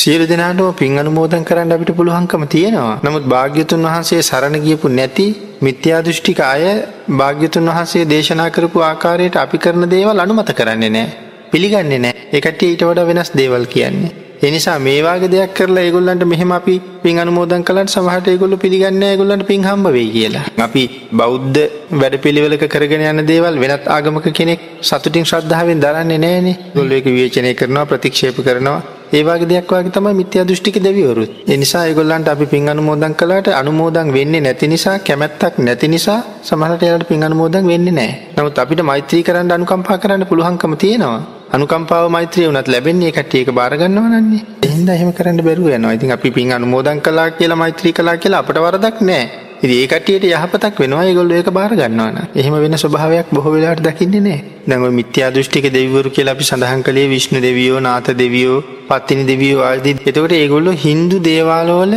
සියලු දෙනාටම පින් අනුමෝදන් කරන්න අපිට පුළුවන්කම තියෙනවා. නමුත් භාග්‍යතුන් වහන්සේ සරණ ගියපු නැති මිත්‍යා දෘෂ්ටික අය භාග්‍යතුන් වහන්සේ දේශනා කරපු ආකාරයට අපි කරන දේවල් අනුමත කරන්නේ නැහැ. පිළිගන්නේ නැහැ. ඒ කට්ටිය ඊට වඩා වෙනස් දේවල් කියන්නේ. ඒ නිසා මේ වාගේ දෙයක් කරලා ඒගොල්ලන්ට මෙහෙම අපි පින් අනුමෝදන් කළාට සමහරට ඒගොල්ලෝ පිළිගන්නේ නැහැ ඒගොල්ලන්ට පින් හම්බ වෙයි කියලා. අපි බෞද්ධ වැඩපිළිවෙලක කරගෙන යන දේවල් වෙනත් ආගමක කෙනෙක් සතුටින් ශ්‍රද්ධාවෙන් දරන්නේ නැහනේ. ඒගොල්ලෝ ඒක විවේචනය කරනවා ප්‍රතික්ෂේප කරනවා. ඒ වගේ දෙයක් වගේ තමයි මිත්‍යා දෘෂ්ටික දෙවිවරුත්. ඒ නිසා ඒගොල්ලන්ට අපි පින් අනුමෝදන් කළාට අනුමෝදන් වෙන්නේ නැති නිසා කැමැත්තක් නැති නිසා සමහරට එයාලට පින් අනුමෝදන් වෙන්නේ නැහැ. නමුත් අපිට මෛත්‍රී කරන්න අනුකම්පා කරන්න පුළුවන්කම තියෙනවා. අනුකම්පාව මෛත්‍රිය වුණත් ලැබෙන්නේ කට්ටිය ඒක බාර ගන්නවා නන්නේ. එහෙනම් එහෙම කරන්න බැරුව යනවා. ඉතින් අපි පින් අනුමෝදන් කළා කියලා මෛත්‍රී කළා කියලා අපට වරදක් නැහැ. ඉතින් ඒ කට්ටියට යහපතක් වෙනවා ඒගොල්ලෝ ඒක බාර ගන්නවා නම්. එහෙම වෙන ස්වභාවයක් බොහෝ වෙලාවට දකින්නේ නැහැ. දැන් ওই මිත්‍යා දෘෂ්ටික දෙවිවරු කියලා අපි සඳහන් කළේ විෂ්ණු දෙවියෝ, නාත දෙවියෝ, පත්තිනි දෙවියෝ ආදී. එතකොට ඒගොල්ලෝ Hindu දේවාලවල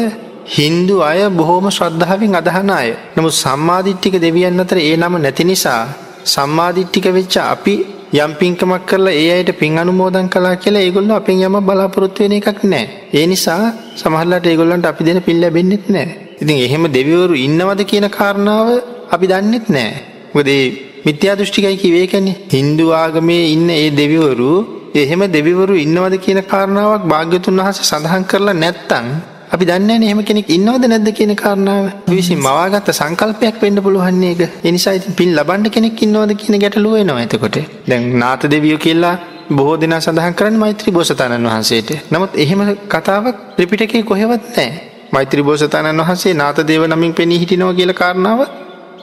Hindu අය බොහොම ශ්‍රද්ධාවෙන් අදහන අය. නමුත් සම්මාදිට්ඨික දෙවියන් අතර ඒ නම නැති නිසා සම්මාදිට්ඨික වෙච්ච අපි යම් පින්කමක් කරලා ඒ අයට පින් අනුමෝදන් කළා කියලා ඒගොල්ලෝ අපෙන් යම බලාපොරොත්තු වෙන එකක් නැහැ. ඒ නිසා සමහරලාට ඒගොල්ලන්ට අපි දෙන පින් ලැබෙන්නෙත් නැහැ. ඉතින් එහෙම දෙවිවරු ඉන්නවද කියන කාරණාව අපි දන්නෙත් නැහැ. මොකද මේ මිත්‍යා දෘෂ්ටිකයි කිව්වේ ඒකනේ. Hindu ආගමේ ඉන්න ඒ දෙවිවරු එහෙම දෙවිවරු ඉන්නවද කියන කාරණාවක් භාග්‍යතුන් වහන්සේ සඳහන් කරලා නැත්තම් අපි දන්නේ නැහැ එහෙම කෙනෙක් ඉන්නවද නැද්ද කියන කාරණාව. විශ්ින් මවාගත්ත සංකල්පයක් වෙන්න පුළුවන් නේක. ඒ නිසා ඉතින් පින් ලබන්න කෙනෙක් ඉන්නවද කියන ගැටලුව එනවා එතකොට. දැන් නාත දෙවියෝ කියලා බොහෝ දෙනා සඳහන් කරන්නේ මෛත්‍රී බෝසතාණන් වහන්සේට. නමුත් එහෙම කතාවක් ත්‍රිපිටකේ කොහෙවත් නැහැ. මෛත්‍රී බෝසතාණන් වහන්සේ නාත දේව නමින් පෙනී හිටිනවා කියලා කාරණාව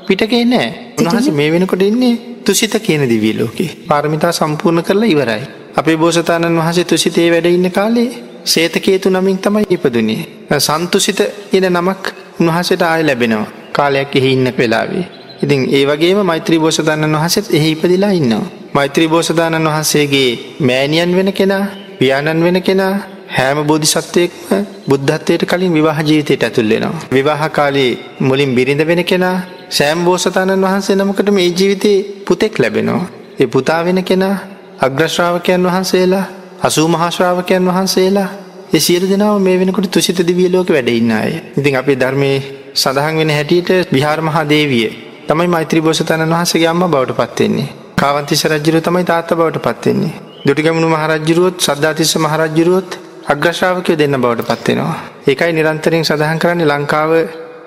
පිටකේ නැහැ. උන්වහන්සේ මේ වෙනකොට ඉන්නේ තුසිත කියන දිව්‍ය ලෝකේ. පාරමිතා සම්පූර්ණ කරලා ඉවරයි. අපේ බෝසතාණන් වහන්සේ තුසිතේ වැඩ ඉන්න කාලේ සේතකේතු නමින් තමයි ඉපදුනේ. සන්තුසිත කියන නමක් උන්වහසට ආය ලැබෙනවා. කාලයක් එහි ඉන්න වෙලාවේ. ඉතින් ඒ වගේම මෛත්‍රී බෝසතාණන් වහසෙත් එහි ඉපදිලා ඉන්නවා. මෛත්‍රී බෝසතාණන් වහන්සේගේ මෑණියන් වෙන කෙනා පියාණන් වෙන කෙනා හැම බෝධිසත්වයෙක්ම බුද්ධත්වයට කලින් විවාහ ජීවිතයට ඇතුල් වෙනවා. විවාහ කාලේ මුලින් බිරිඳ වෙන කෙනා සෑම් බෝසතාණන් වහන්සේ නමකට මේ ජීවිතේ පුතෙක් ලැබෙනවා. ඒ පුතා වෙන කෙනා අග්‍රශ්‍රාවකයන් වහන්සේලා අසූ මහාශ්‍රාවකයන් වහන්සේලා ඒ සියලු දෙනාම මේ වෙනකොට තුසිත දිවිය ලෝකෙ වැඩ ඉන්න අය. ඉතින් අපේ ධර්මයේ සඳහන් වෙන හැටියට විහාර මහා දේවිය තමයි මෛත්‍රී බෝසතාණන් වහන්සේගේ අම්මා බවට පත් වෙන්නේ. කාවන්තිස්ස රජුරුව තමයි තාත්තා බවට පත් වෙන්නේ. දුටුගැමුණු මහරජුරුවොත් සද්ධාතිස්ස මහරජුරුවොත් අග්‍රශ්‍රාවකයෝ දෙන්න බවට පත් වෙනවා. ඒකයි නිරන්තරයෙන් සඳහන් කරන්නේ ලංකාව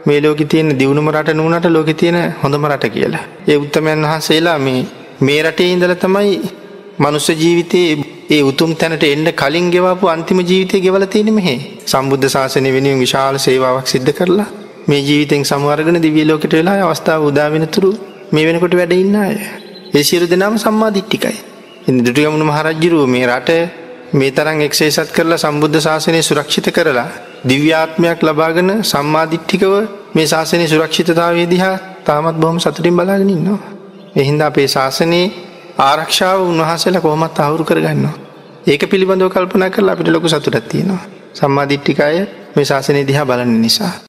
මේ ලෝකෙ තියෙන දියුණුම රට නුනට ලෝකෙ තියෙන හොඳම රට කියලා. ඒ උත්තමයන් වහන්සේලා මේ මේ රටේ ඉඳලා තමයි මනුස්ස ජීවිතයේ ඒ උතුම් තැනට එන්න කලින් ගෙවාපු අන්තිම ජීවිතය ගෙවල තියෙන මෙහේ සම්බුද්ධ ශාසනය වෙනුවෙන් විශාල සේවාවක් සිද්ධ කරලා මේ ජීවිතෙන් සමවර්ගන දිවිය ලෝකෙට වෙලා අවස්ථාව උදා වෙනතුරු මේ වෙනකොට වැඩ ඉන්න අය. ඒ සියලු දෙනාම සම්මාදිට්ඨිකයි. ඉතින් දුටුගැමුණු මහරජුරුව මේ රට මේ තරම් එක්සේසත් කරලා සම්බුද්ධ ශාසනය සුරක්ෂිත කරලා දිව්‍යාත්මයක් ලබාගෙන සම්මාදිට්ඨිකව මේ ශාසනයේ සුරක්ෂිතතාවය දිහා තාමත් බොහොම සතුටින් බලාගෙන ඉන්නවා. ඒ හින්දා අපේ ශාසනයේ ආරක්ෂාව උන්වහසලා කොහොමත් අහුරු කරගන්නවා. ඒක පිළිබඳව කල්පනා කරලා අපිට ලොකු සතුටක් තියෙනවා. සම්මාදිට්ඨිකය මේ ශාසනය දිහා බලන නිසා.